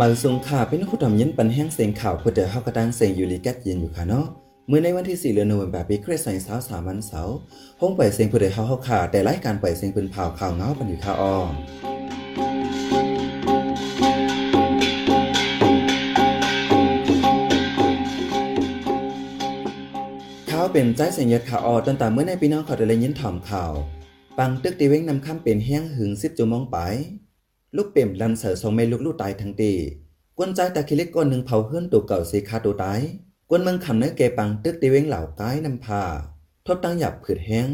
มาสูงข่าวเป็นผู้ทำยินปันแห้งเสียงข่าวผู้เดือเฮากระดังเสียงอยู่ลีแกตเย็นอยู่ค่ะเนาะเมื่อในวันที่ 4 เดือนโนเวมเบอร์ปีคริสต์ศักราช3วันเสาร์ห้องปล่อยเสียงผู้เดือเฮาเฮาค่ะ แต่รายการปล่อยเสียงเป็นข่าวข่าวเงาปันอยู่ค่ะอ้อข่าวเป็นใจเสียงยศข่าวออตั้งแต่เมื่อในพี่น้องเขาได้ยินถ่อมข่าว ปังตึกตีเว้งนำคำเป็นแห้งหึง10จุมองไป ลูกเปี่มลันเสือสองเมลูกลูกตายทั้งตีกวนใจตาคิเล็กก้อนหนึ่งเผาเฮือนตัวเก่าสีคาตัวตายกวนเมืองคำเนื้อเกปังตึกตีเว้งเหล่าก้ายนำพาทบตั้งหยับผืดแห้ง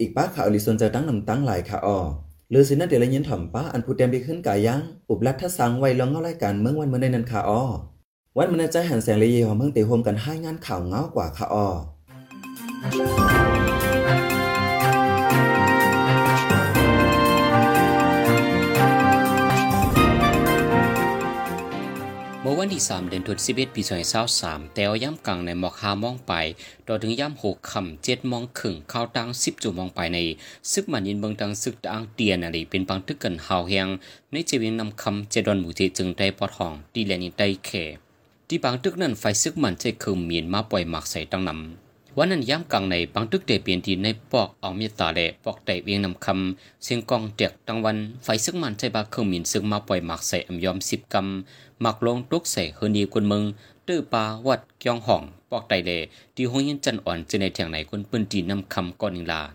อีกป้าข่าวลิซนจะตั้งนำตั้งหลายค่ะออหรือสินะเดลยินถ่อมป้าอันผู้เต็มไปขึ้นกายยัง อุบลัดทัสังไวลองเงารายการเมืองวันเมื่อในนันค่ะออวันมันใจหันแสงเลยเยหอมเมืองเตะโฮมกันให้งานข่าวเงากว่าค่ะออ ที่3เดือนธันวาคมปี2023แต่ย่ำกลางในหมอกหามองไปต่อถึงย่ำหกคำเจ็ดมองขึ่งเข้าตังสิบจุมองไปในซึกมันยินเบิงตังซึกตังเตียนอะไรเป็นปังทึกกันหาวแหงในเจวิงนำคำเจดอนหมูเทจึงได้ปอทองดีแลนินได้แคที่ปังทึกนั้นไฟซึกมันใจคือมีนมาปล่อยหมักใส่ตั้งนำ วันนั้นย่ำกลางในปังตึกเดเปลี่ยนทีในปอกเอาเมตตาแหละปอกไตเวียงนำคำเสียงกองเด็กตังวันไฟซึกมันใจบาคือมีนซึกมาปล่อยหมักใส่อำยอมสิบกำ mặc lông đúc sẻ hơn nhiều quân mừng từ ba vật kyong hỏng bọc tay lệ đi hôn nhân chân ổn trên này thằng này quân quân chỉ năm căm con hình là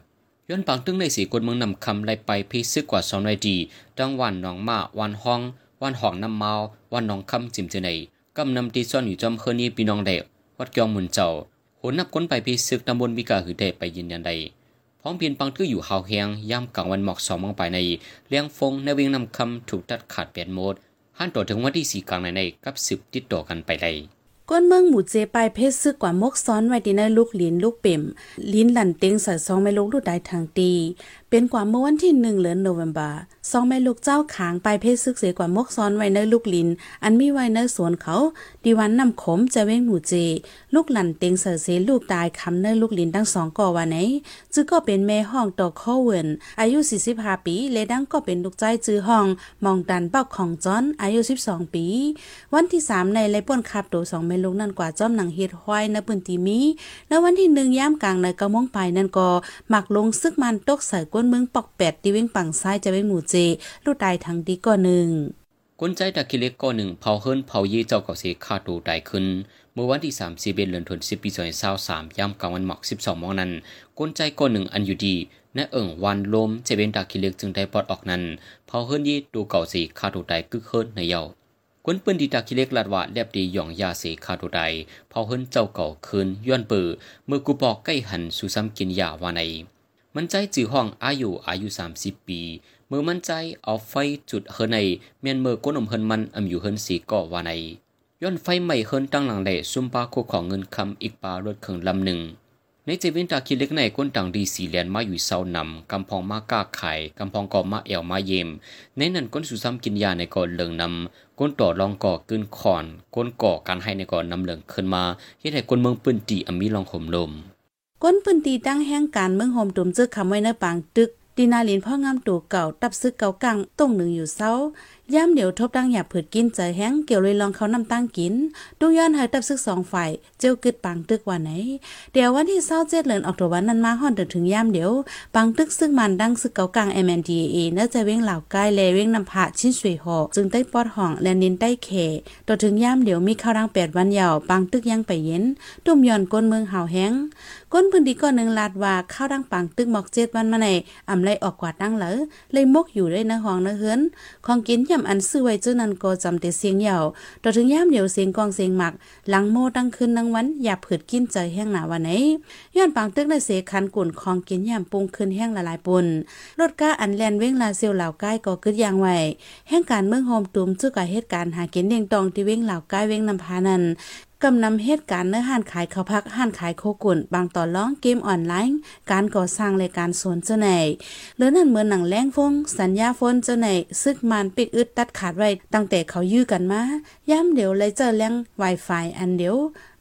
ย้อนบางตึงในสีคนเมืองนำคำไล่ไปพิซึกกว่าสองนายดีดังวันหนองมาวันห้องวันห้องน้ำเมาวันหนองคำจิมเจไหนกำนำตีซ่อนอยู่จอมเฮือนี้ปีน้องเด็กวัดกองมุนเจ้า นนับค้นไปพิซึกตำบลมิกาหือเดไปยืนยันใดพร้อมเพียนปังทืออยู่หาวแหงย่ำกลางวันหมอกสองมองไปในเลี้ยงฟงในเวียงนำคำถูกตัดขาดเปลี่ยนโหมดหันต่อถึงวันที่สี่กลางในในกับสืบติดต่อกันไปเลยก้นเมืองหมู่เจไปเพศซึกกว่ามกซ้อนไว้ที่ในลูกหลินลูกเป่มลิ้นหลันเต็งใส่ซองไม่ลูกลูกได้ทางตีเป็นกว่าเมื่อวันที่หนึ่งเดือนโนเวมบาซองแม่ลูกเจ้าขางไปเพศซึกเสียกว่ามกซ้อนไว้ในลูกลิน อันมีไว้ในสวนเขา ดีวันนำขมจะเว้งหมู่เจ ลูกหลันเต็งเสือเสลูกตายคำเนลูกลินทั้งสองก่อวันไหนจื้อก็เป็นแม่ห้องตอกข้อเวินอายุ45ปีเลดังก็เป็นลูกใจจื้อห้อง มองดันเป้าของจอนอายุ 12 ปี วันที่3ในไรป่นขับตัวสองแม่ลูกนั่นกว่าจอมหนังเฮ็ดห้อยในปืนตีมีในวันที่หนึ่งย่ามกลางในกระมงไปนั่นก็หมักลงซึกมันตกใส่ก้นเมืองปอกแปดที่เว้งปังซ้ายจะเว้งหมู่เจลูกตายทั้งดีก็หนึ่งกลใจตะกิเล็กก็หนึ่งเผาเฮิรนเผายี่เจ้าเก่าเสฆ่าตัวตายขึ้น เมื่อวันที่3ามสิบเอ็ดเดือนธันวาคมปีสองพันสามย่ำกลางวันหมอกสิบสองมองนั้นกลใจก็หนึ่งอันอยู่ดีณเอิ่งวันลมเจเวนตากิเล็กจึงได้ปลดออกนั้นเผาเฮิรนยี่ตัวเก่าเสฆ่าตัวตายกึกเฮิรนในเยาคนปืนดีตากิเล็กลาดว่าแลบดีหย่องยาเสฆ่าตัวตายเผาเฮิรนเจ้าเก่าคืนย้อนเปือเมื่อกูบอกใกล้หันสู่ซ้ำกินยาว่าใน มันใจจือห้องอายุอายุ 30 ปี เมื่อมันใจเอาไฟจุดเฮในเมียนเมื่อก้นอมเฮินมันอำอยู่เฮินสีก่อว่าในย้อนไฟใหม่เฮินตั้งหลังแหล่ซุ่มปลาโคของเงินคำอีกปลารถเขิงลำหนึ่งในเจวินตาคิเล็กในก้นต่างดีสีแลนมาอยู่เศร้านำกำพองมาก้าไข่กำพองก่อมาเอวมาเยม ในนั้นก้นสุซ้ำกินยาในก่อนเลิงนำก้นต่อรองก่อกืนขอนก้นก่อการให้ในก่อนนำเลืองขึ้นมาเฮ็ดให้ก้นเมืองปืนตีอมีลองข่มลม ก้นพื้นตีตั้งแห่งการเมืองโฮมตุมเจอคำไว้ในปางตึกดีนาลินพ่องามตัวเก่าตับซึกเก่ากังต้งหนึ่งอยู่เศร้า ย่ามเดี๋ยวทบตั้งหยาบผืดกินใจแห้งเกี่ยวเลยลองเขานำตั้งกินดูย้อนให้ตับซึกสองฝ่ายเจ้ากึดปังตึกวันไหน เดี๋ยววันที่เศร้าเจ็ดเดือนออกตัววันนั้นมาห่อนถึงย่ามเดี๋ยว ปังตึกซึ่งมันดังซึกเกากัง MNDAA เนื้อจะเว้งเหล่าใกล้เลเว้งนำผาชิ้นสวยหอกจึงได้ปอดห้องและนินได้เขต่อถึงย่ามเดี๋ยวมีข้าวรังแปดวันยาวปังตึกยังไปเย็นตุ่มย่อนก้นเมืองหาวแห้งก้นพื้นที่ก้อนหนึ่งลาดว่าข้าวดังปังตึกหมอกเจ็ดวันมาในอำไลออกกว่าดังเหลอเลยมกอยู่ได้ในห้องในเฮือนของกินยมอันซื้อไว้จื้อนั้นก็จำแต่เสียงเหยาต่อถึงย่ามเดียวเสียงกองเสียงหมัก หลังโมตั้งคืนนังวันอย่าเผิดกินใจแห้งหนาวันไหนย้อนปังตึกในเสคันกุ่นของกินย่ำปรุงคืนแห้งละลายปนรถก้าอันแลนเว้งลาเซียวเหล่าใกล้ก็กึดยางไว้แห่งการเมืองโฮมตุมจื้อกับเหตุการณ์หากินเดียงตองที่เว้งเหล่าใกล้เว้งนำพานั้น กำนำเหตุการณ์เนื้อห้านขายข้าวพักห้านขายโคกุ่นบางต่อร้องเกมออนไลน์ การก่อสร้างรายการสวนเจ้าไหนหรือนั่นเหมือนหนังแรงฟง สัญญาฟนเจ้าไหนซึกมันปิดอึดตัดขาดไว้ ตั้งแต่เขายื้อกันมาย่ำเดี๋ยวเลยเจอแรง Wi-Fi อันเดียว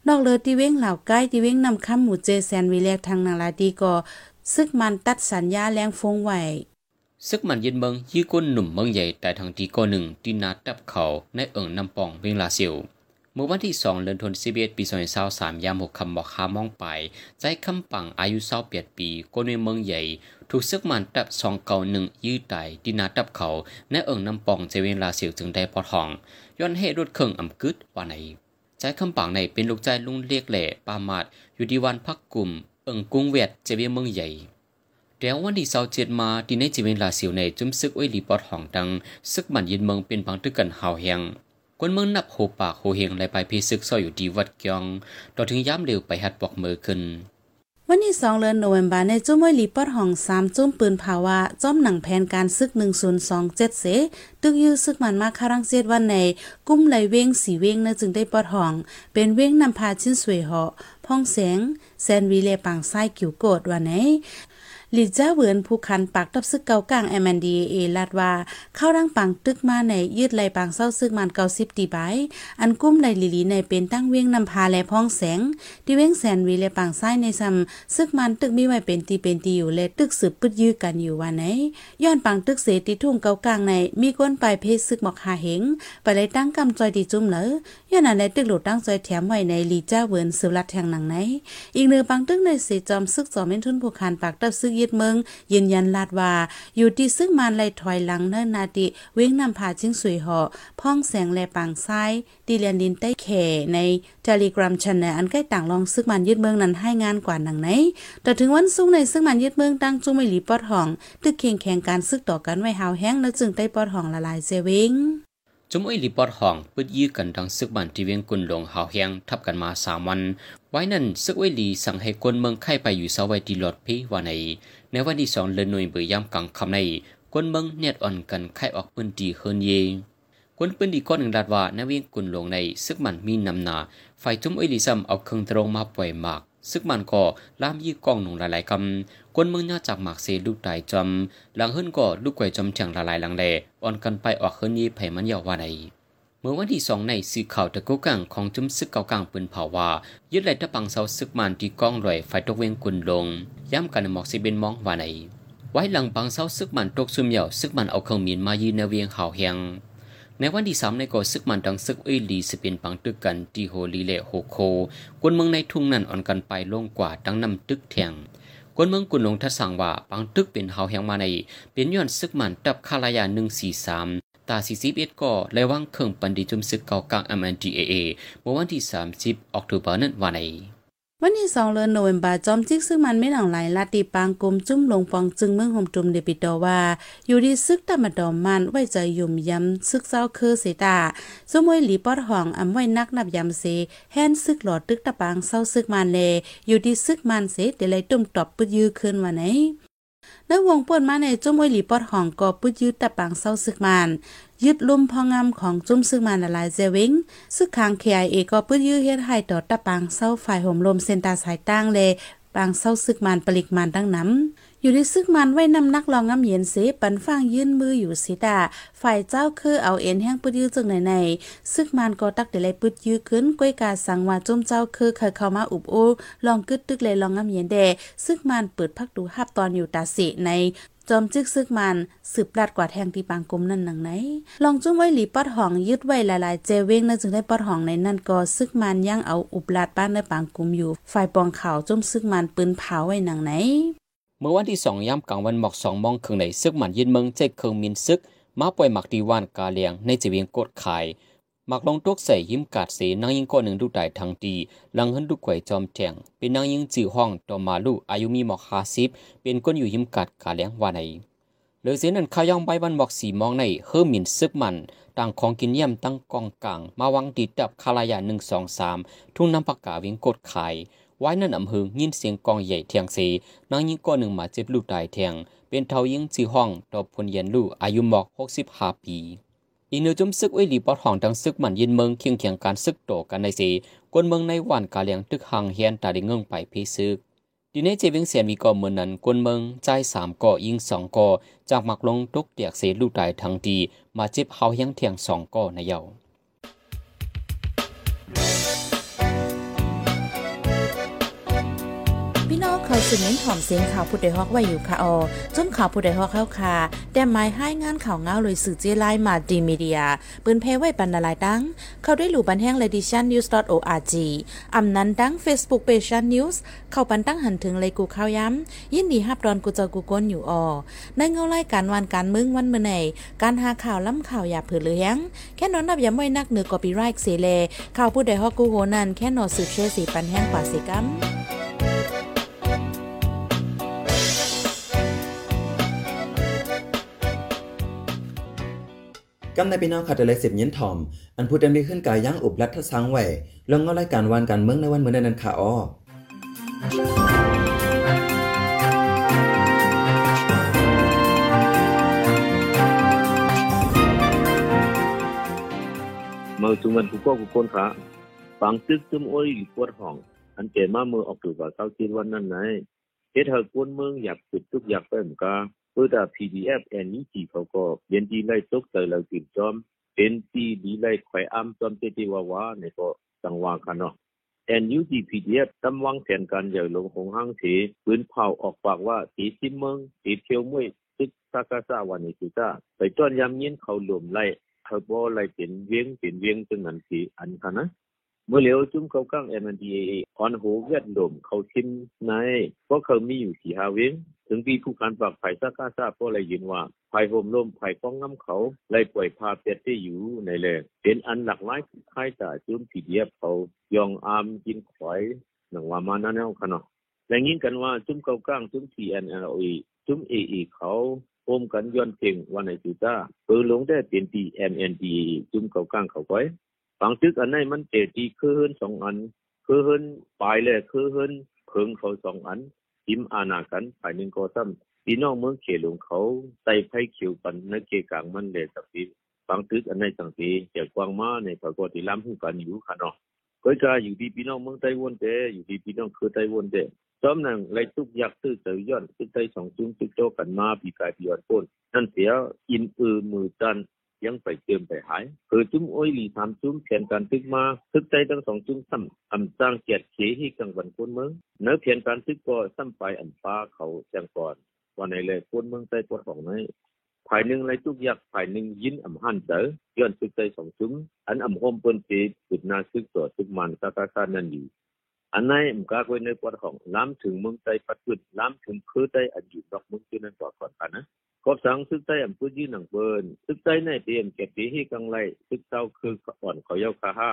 นอกเลยที่เว้งเหล่าใกล้ที่เว้งนำคำหมู่เจแซนวิเลกทางนางลาดีก็ซึกมันตัดสัญญาแรงฟงไว้ซึกมันยินเมืองยี่ก้นหนุ่มเมืองใหญ่แต่ทางทีก้อหนึ่งที่นาตับเขาในเอิงนำปองเวียงลาเซียว เมื่อวันที่สองเดือนธันวาคมปีสองพันสามยามหกคำบอกคามองไป ใจคำปังอายุเศร้าเปียดปีก้นในเมืองใหญ่ ถูกซึกมันตับสองเก่าหนึ่งยืดไตที่นาตับเขาในเอิงน้ำปองเจเวีลาเซียวจึงได้พอทอง ย้อนเหตุรถเครื่องอำกึดว่าไหนใจคำปังในเป็นลูกใจลุงเรียกแหล่ปามาดอยู่ดีวันพักกลุ่ม เอิงกุ้งเวียดเจเวีเมืองใหญ่แล้ววันที่เสาร์เจ็ดมาที่ในจีเวนลาเสียวในจุ่มซึกไว้ลีปอดห้องดังซึกมันยินเมืองเป็นพังตึกกันหาวแหง กวนเมืองนับโหปากโหเฮงแลไปพีซึกซอยอยู่ดีวัดเกียงต่อถึงย้ำเร็วไปหัดปอกมือขึ้น วันที่สองเดือนโนเวมบาในจุ้มวยลีปอดห้องสามจุ้มปืนภาวะจ้อมหนังแผนการซึกหนึ่งศูนย์สองเจ็ดเสตึกยื้อซึกมันมาคารังเซียดวันในกุ้มไหลเว้งสีเว้งเนจึงได้ปอดห้อง เป็นเว้งนำพาชิ้นสวยเหาะพ่องแสงแซนวีเลปังไส้กิวโกดวันไหน ลิจ้าเวินผู้คันปากตับซึกเกากลาง MNDAA ลาดว่า เข้ารังปังตึกมาในยืดไหลปังเศร้าซึกมันเกาสิบตีใบอันกุ้มไหลลิลีในเป็นตั้งเวียงนำพาและพ้องแสง ที่เวียงแสนวีและปังไส้ในซ้ำซึกมันตึกมีไว้เป็นตีเป็นตีอยู่และตึกสืบปึดยื้อกันอยู่ว่าไหนย้อนปังตึกเสติทุ่งเกากลางในมีก้นปลายเพศซึกหมอกหาเหงไปเลยตั้งกำจอยดีจุ่มเหลอย้อนอันในตึกหลุดตั้งจอยแถมไว้ในลีจ้าเวินสืบลัดแทงหนังไหนอีกหนึ่งปังตึกในเสจอมซึกจอมเม่นทุนผู้คันปากตับซึกยึดเมืองยืนยันลาดว่า อยู่ที่ซึ่งมันไล่ถอยหลังเนินนาติเว้งนำพาจิ้งสวยหอพ่องแสงและปางซ้ายดีเลียนดินใต้แขใน Telegram Channel อันใกล้ต่างลองซึกมันยึดเมืองนั้นให้งานกว่าหนังไหนแต่ถึงวันสุกในซึ่งมันยึดเมืองตั้งจุ้ไม่หลีปอดห้อง ตึกเคียงแข่งการซึกต่อกันไว้หาวแห้งแล้วจึงได้ปอดห้องละลายเซเวง จุมอ้อยลีปอดห้องปึดยื้อกันดังซึกบันที่เวียงกุนหลงหาวแหงทับกันมาสามวัน ไว้นั่นซึกอ้ยลีสั่งให้คนเมืองไข่ไปอยู่เสาไว้ดีหลอดพีว่าใน ในวันที่สองเลือนหน่วยเบยยามกลางคำในคนเมืองเนียดอ่อนกันไข่ออกปืนดีเฮินเยคนปืนดีก้อนหนึ่งลาดว่าในเวียงกุนหลงในซึกมันมีนำนาไฟจุมอ้อยลีซ้ำเอาเครื่องตรงมาปล่อยมากซึกมันก็ล่ามยี่กองหนุ่งหลายๆคำ กวนเมืองน่าจากหมากเซลูกตายจอมหลังเฮิรนก็ลูกไก่จอมเฉียงละลายหลังแลอ่อนกันไปออกเฮิรนยี่ไผ่มันยาวว่าในเมื่อวันที่สองในสื่อข่าวตะกุกังของจุมซึกเก่ากลางปืนเผาว่า ยึดไหลตะปังเสาซึกมันที่กองรอยไฟตกเวงกุนลง ย้ำกันหมอกสิเบนมองว่าในไว้หลังปังเสาซึกมันตกซุ่มเหย่าซึกมันเอาเครื่องมีนมายืนในเวียงหาวเฮียงในวันที่สามในก่อซึกมันดังซึกเอ้ยลีสเปนปังตึกกันที่โฮลีเลโฮโคกวนเมืองในทุ่งนั้นอ่อนกันไปลงกว่าดังนำตึกแทง กวนเมืองกุนลงทัดสั่งว่าปังตึกเป็นเฮาแหงมาในเป็นย้อนซึกมันตับคาลายาหนึ่งสี่สามตา41ก็เละวางเครื่องปันดีจุมซึกเก่ากลาง MNDAA เมื่อวันที่ 30ออกตุลานั้นวันใน วันที่สองเดือนโนเวมบาจอมจิกซึ่งมันไม่หนังไหลลาติปางกลมจุ้มลงปองจึงเมืองหมจุมเดปิโตว่า อยู่ที่ซึกตะมาดอมมันไว้ใจยุ่มย้ำซึกเศร้าคือเสตาสมวยหลีปอดห้องอำไว้นักนับยำเสแฮนซึกหลอดตึกตะปางเศร้าซึกมันเลอยู่ที่ซึกมันเสเดลัยตุ่มตอบปึดยื้อขึ้นวันไหนในวงป่นมาในจมว้หลีปอดห้องก็ปึดยื้อตะปางเศร้าซึกมัน ยึดลุ่มพองามของจุ้มซึ่งมันละลายเจวิงซึกคาง KIA ก็ปื้ดยื้อเฮ็ดให้ต่อตะปางเศร้าฝ่ายห่มลมเซนตาสายตั้งเลปางเศร้าซึกมันปลิกมันตั้งน้ำอยู่ในซึกมันไว้นำนักลองงำเย็นเสปันฟังยื่นมืออยู่สิตาฝ่ายเจ้าคือเอาเอ็นแห้งปื้ดยื้อจึงไหนในซึกมันก็ตักเดลัยปื้ดยื้อขึ้นก้วยกาสังว่าจุ้มเจ้าคือเคยเข้ามาอุบโอลองกึดตึกเลยลองงำเย็นแดซึกมันเปิดพักดูฮับตอนอยู่ตาสิใน จอมจึกซึกมันสืบลาดกว่าแทงที่ปางกลมนั่นหนังไหน ลองจุ้มไว้หลีปอดห้องยึดไว้หลายๆ เจเว้งนั่นจึงได้ปอดห้องในนั่นก็ซึกมันย่างเอาอุบลาดป้านในปางกลมอยู่ ฝ่ายปองข่าวจุ้มซึกมันปืนเผาไว้หนังไหน เมื่อวันที่สองย่ำกลางวันหมอกสองมองครึ่งในซึกมันยินเมืองเจ๊เคืองมินซึกมาปล่อยหมักดีวานกาเลียงในจีเวียงกดขาย มักลงตกใส่ยิ้มกาดเสนางยิงก้อนหนึ่งดูได้ทางดีหลังหันดูกวยจอมแทงเป็นนางยิงจือห้องต่อมาลูอายุมีหมอกฮาซิบเป็นก้นอยู่ยิ้มกาดกาเลียงวาในเหลือเสียนั้นข้ายองใบวันบอกสีมองในเฮิมินซึกมัน ต่างของกินเยี่ยมตั้งกองกลาง มาวังติดดับคาลายาหนึ่งสองสามทุ่งน้ำปากกาวิ่งกดขายไว้นั่นอำเภอยินเสียงกองใหญ่เทียงสีนางยิงก้อนหนึ่งมาเจ็บลูกตายเทียงเป็นเทายิงจีห้องตอพลเย็นลูกอายุหมอกหกสิบห้าปี อีนิวจุ้มซึกไว้หลีปอดห้องดังซึกมันยินเมืองเคียงเคียงการซึกโตกันในสีกวนเมืองในวันกาเลียงตึกหังเฮียนตาดิเงิงไปพีซึกดีในเจวิงเสียนมีก่อเมืองนั้นกวนเมืองใจสามก่อยิงสองก่อจากหมักลงตกเตียกเสลูกตายทั้งดีมาเจ็บเฮาเฮียงเทียงสองก่อในเยา้า น้องเขาอยสืบเน้นถ่อมเสียงข่าวผู้ใดฮอกไว้อยู่ค่ะออจนข่าวผู้ใดฮอกเข้าค่ะ แต่หมายให้งานข่าวเงาเลยสื่อเจไลมาดีมีเดีย ปืนเพไว้บรรณาลายดังเข้าด้วยหลู่บันแห้ง ladishannews.org อำนั้นดั้ง Facebook p a g e News เข้าปันตั้งหันถึงเลยกูข้าวย้ำ ยินดีฮับดอนกูเจอกูก้นอยู่ออในเงาไล่การวันการมึงวันเมื่อไหนการหาข่าวล้ำข่าวอย่าเผือเลี้ยงแค่นอนนับย้ำไว้นักเหนือกอปีไรค์เสเลข่าวผู้ใดฮอกกูโหนันแค่นอสืบเชื่อสีปันแห้งกว่าสิกัม กำในพี่น้องค่ะแต่เลยสิบยินถ่อม อันพูดดังดีขึ้นกายย่างอุบลัดทัสังไหวลองเงารายการวานการเมืองในวันเมื่อนันค่ะอ้อมือจุมันผู้ก็ผู้คนขาฝังซึกซึมโอ้ยหรือปวดห้อง อันเจมามือออกตัวกับเก้าจีนวันนั้นไหนเฮ็ดเฮากวนเมืองอยากปิดทุกอยากเป็นกา เพื่อแต่ PDF แอนนี้จีเขาก็เรียนดีไล่ตกใจเรากินจอมเป็นตีดีไล่ไข่อ้ำจอมเจติวาวาในก็สังวาคันเนาะ NUG PDF ตำวางแผนการใหญ่ลงของห้างเสปืนเผาออกปากว่าตีซิมเมืองตีเทียวมวยซึกซากาซาวันนี้สิจ้าไปต้อนยำเย็นเขาหลวมไล่เขาบ่ไล่เป็นเวียงเป็นเวียงจังนั้นสิอันค่ะนะ มื่อเหลียวจุ่มเขาก้าง MNDAA ออนโหเวียดลมเขาชิมในเพราะเขามีอยู่สี่หาเวงถึงปีผู้การปากไผ่ซากาซาเพราะอะไรยินว่าไผ่ห่มล่มไผ่ป้องน้ำเขาไล่ปล่อยพาเป็ดที่อยู่ในแหล่เป็นอันหลักหลายคล้ายแต่จุ่มผีเดียบเขายองอามกินขอยหนังว่ามานั่นแนวค่ะเนาะและยินกันว่าจุ่มเขาก้างจุ่ม TNLA จุ่ม AA เขาโอมกันย้อนเพ่งวันไหนสุดาเปิดลงได้เป็นตี MND จุ่มเขาก้างเขาไว้ ฝังซึกอันไหนมันเตตีคือเฮินสองอัน คือเฮินปลายเลยคือเฮินเพิงเขาสองอันทิมอาณากันฝ่ายหนึ่งก็ซ้ำพี่น้องเมืองเขหลงเขาใส่ไผ่เขียวปันในเกกลางมันเลยสักทีฝังซึกอันไหนสังทีเจ้ากวางมาในปรากฏที่ล้ำหูกันอยู่ค่ะเนาะก็จะอยู่ที่พี่น้องเมืองไต้หวันเดอยู่ที่พี่น้องคือไต้หวันเดจอมนังไล่ทุกยักซื้อเสยย้อนซึกไต้สองจุ้มซึกโจกันมาปีกายปีวันพ้นนั่นเสียอินอือมือจัน ยังไปเติมไปหายคือจุ้มโอ้ยหลีสามจุ้มแผนการซึกมาซึกไต้ทั้งสองจุ้มซ้ำอำสร้างเกียรติเขให้กังวันพ้นเมืองเนื้อแผนการซึกก็ซ้ำไปอันฟ้าเขาแจ้งก่อนวันในเลยพ้นเมืองใต้ปวดของในภายหนึ่งไล่ทุกยักภายหนึ่งยินอำหันเจอย้อนซึกไต้สองจุ้มอันอำโฮมเปิ้นเจจุดนาซึกตัวซึกมันซาตาซานั่นอยู่อันไหนมกากไว้ในปวดของล้ำถึงเมืองใต้ปัดขึ้นล้ำถึงคือใต้อันอยู่ดอกเมืองที่นั่นก่อนก่อนกันนะ สังซึกใต้อำพื้นยี่หนังเบินซึกใต้ในเตรียมเก็บปีให้กังไรซึกเต้าคืออ่อนเขาเย้าคาห้า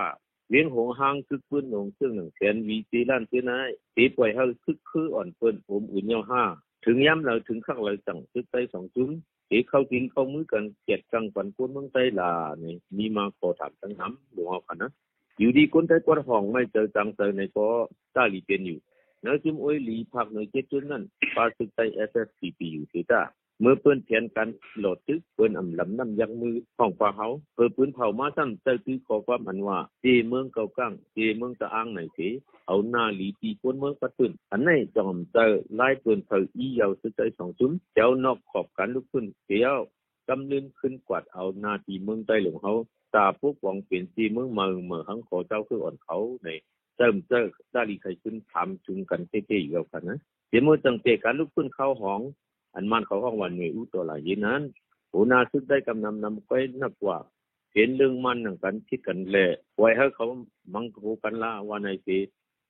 เลี้ยงหงหางซึกพื้นหนงซึ่งหนึ่งแสนวีซีล้านซื้อนายตีปล่อยให้ซึกคืออ่อนเปิ้นผมอุ่นเย้าห้าถึงย้ำเราถึงข้างเราสั่งซึกใต้สองจุ้มตีเข้ากินเข้ามือกันเกียดกังปันคนเมืองใต้ลาเนี่ยมีมาขอถามทั้งน้ำหลวงเอากันนะอยู่ดีคนไทยกวดห้องไม่เจอจังเจอในก็ตาลีเป็นอยู่ นื้อจิมโอ้ยหลีพักเนื้อเจ็ดจุดนั้นปาสึกไทย SSCP อยู่ที่ตาเมื่อเปิ้นแผนการโหลดตึกเปิ้นอ่ำลำน้ำยังมือของปลาเฮาเปิ้นปืนเผามาซ้ำเจอคือขอความอันว่าเจเมืองเก่ากั้งเจเมืองตะอ้างไหนเสเอาหน้าหลีตีคนเมืองปัดปืนอันไหนจอมเจอไล่เปิ้นเผาอียาวสึกใจสองจุ้มเจ้านอกขอบกันลุกขึ้นเดียวกำลืนขึ้นกวาดเอาหน้าที่เมืองใต้หลวงเฮาตาพวกวองเปลี่ยนซีเมืองเมืองเมืองหังขอเจ้าคืออ่อนเขาใน เติมเจอดาลีใครขึ้นทำจุงกันเท่ๆอยู่แล้วกันนะเดี๋ยวเมื่อจังเตการลุกขึ้นเข้าห้อง อันมันเขาห้องวันนี้อุตลายยินนั้นหูนาซึกได้กำนำนำไปนักกว่าเห็นเรื่องมันหนังกันคิดกันแหละไว้ให้เขามังคูกันละวันไหนสิ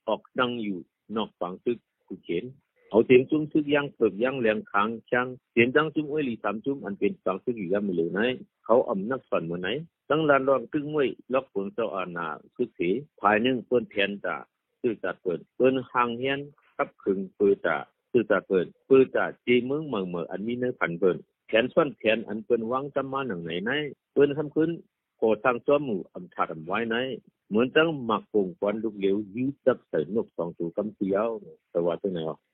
ออกดังอยู่นอกฝั่งซึกกูเขียน เอาเสียงจุ้มซึกย่างเปิกย่างแรงค้างช่างเสียงดังจุ้มอ้วยหลีสามจุ้มอันเป็นฝั่งซึกอยู่ย่ำไม่เหลือไหนเขาอำนักสอนเมื่อไหนตั้งลานรองตึงมวยล็อกผลเจ้าอาณาซึกสีภายหนึ่งเปิ้นแทนตาซื่อจัดเปิดเปิ้นหางเฮียนกับขึงปือตาซื่อจัดเปิดปือตาจีเมืองเมืองเมืองอันมีเนื้อพันเปิ้นแขนส่วนแขนอันเปิ้นวางจำมาหนังไหนไหนเปิ้นทำขึ้นโกทางซ้อมหมู่อำถาดไว้ไหนเหมือนตั้งหมักปงควันลูกเหลวยืดจับใส่นกสองตัวกำเสียวแต่ว่าตัวไหนวะแต่เอาวันหมู่เหลวตานิ่มมันก็เย็นตัวเก่าก็เกียดเขอำกลุ่มคนไหนึ่งสัญญาเจ้าคือชุมชนเอกเขาหมักนี้ว่าใจมีว่าตาคือคืออย่างไหนสิจำหมายถึงเป็นผู้เขียนเขาอยู่เย็นเย็นอ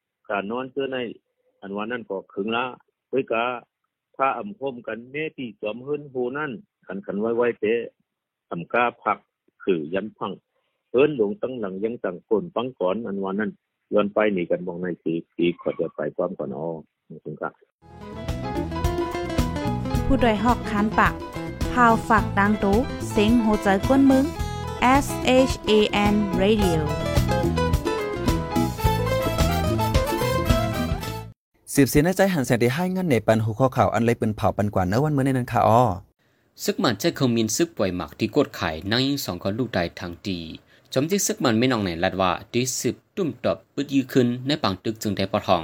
กานั่งขการนอนเจอในอันวันนั้นก็ขึงละเวยกาถ้าอำคมกันแม่ที่จอมเฮินโหนั่นขันขันไว้ไว้เตะอำกาผักคือยันพังเฮินหลงตั้งหลังยังต่างคนปังก่อนอันวันนั้นย้อนไปหนีกันมองในสีสีขอจะไปความก่อนอ๋อถึงกะผู้ดยหอกคานปากพาวฝากดังตู้เซ็งโหใจกวนมึง S H A N Radio สืบเสียในใจหันแสงที่ให้เงินในปันหัวข้อข่าวอันเลยเป็นเผาปันกว่าเนื้อวันเมื่อในนั้นค่ะอ้อซึกมันจะคงมีซึกป่วยหมักที่กดไข่นั่งยิงสองคนลูกใดทางดีจอมที่ซึกมันไม่นองไหนลัดว่าดีสืบตุ้มตอบปึดยื้อขึ้นในปังตึกจึงได้ปอทอง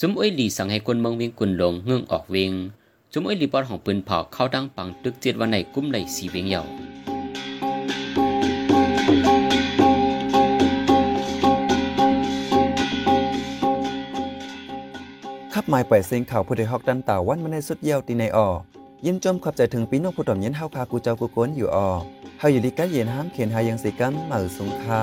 จุมอ้อยหลีสั่งให้คนเมืองเวียงกุนลงเงื่องออกเวงจุมอ้อยหลีปอดของปืนเผาเข้าดังปังตึกเจ็ดวันในกุ้มไหลสีเวียงเยาขั หมายปล่อยเสียงข่าวผู้ใดฮอกดันเต่าวันมาในสุดเยี่ยวตีในออยิ้มจมขอบใจถึงปีน้องผู้ต่อมเย็นเฮาคากูเจ้ากูโกนอยู่ออเฮาอยู่ดีกันเย็นห้ามเขียนหายังสีกัมเหมือสงค่า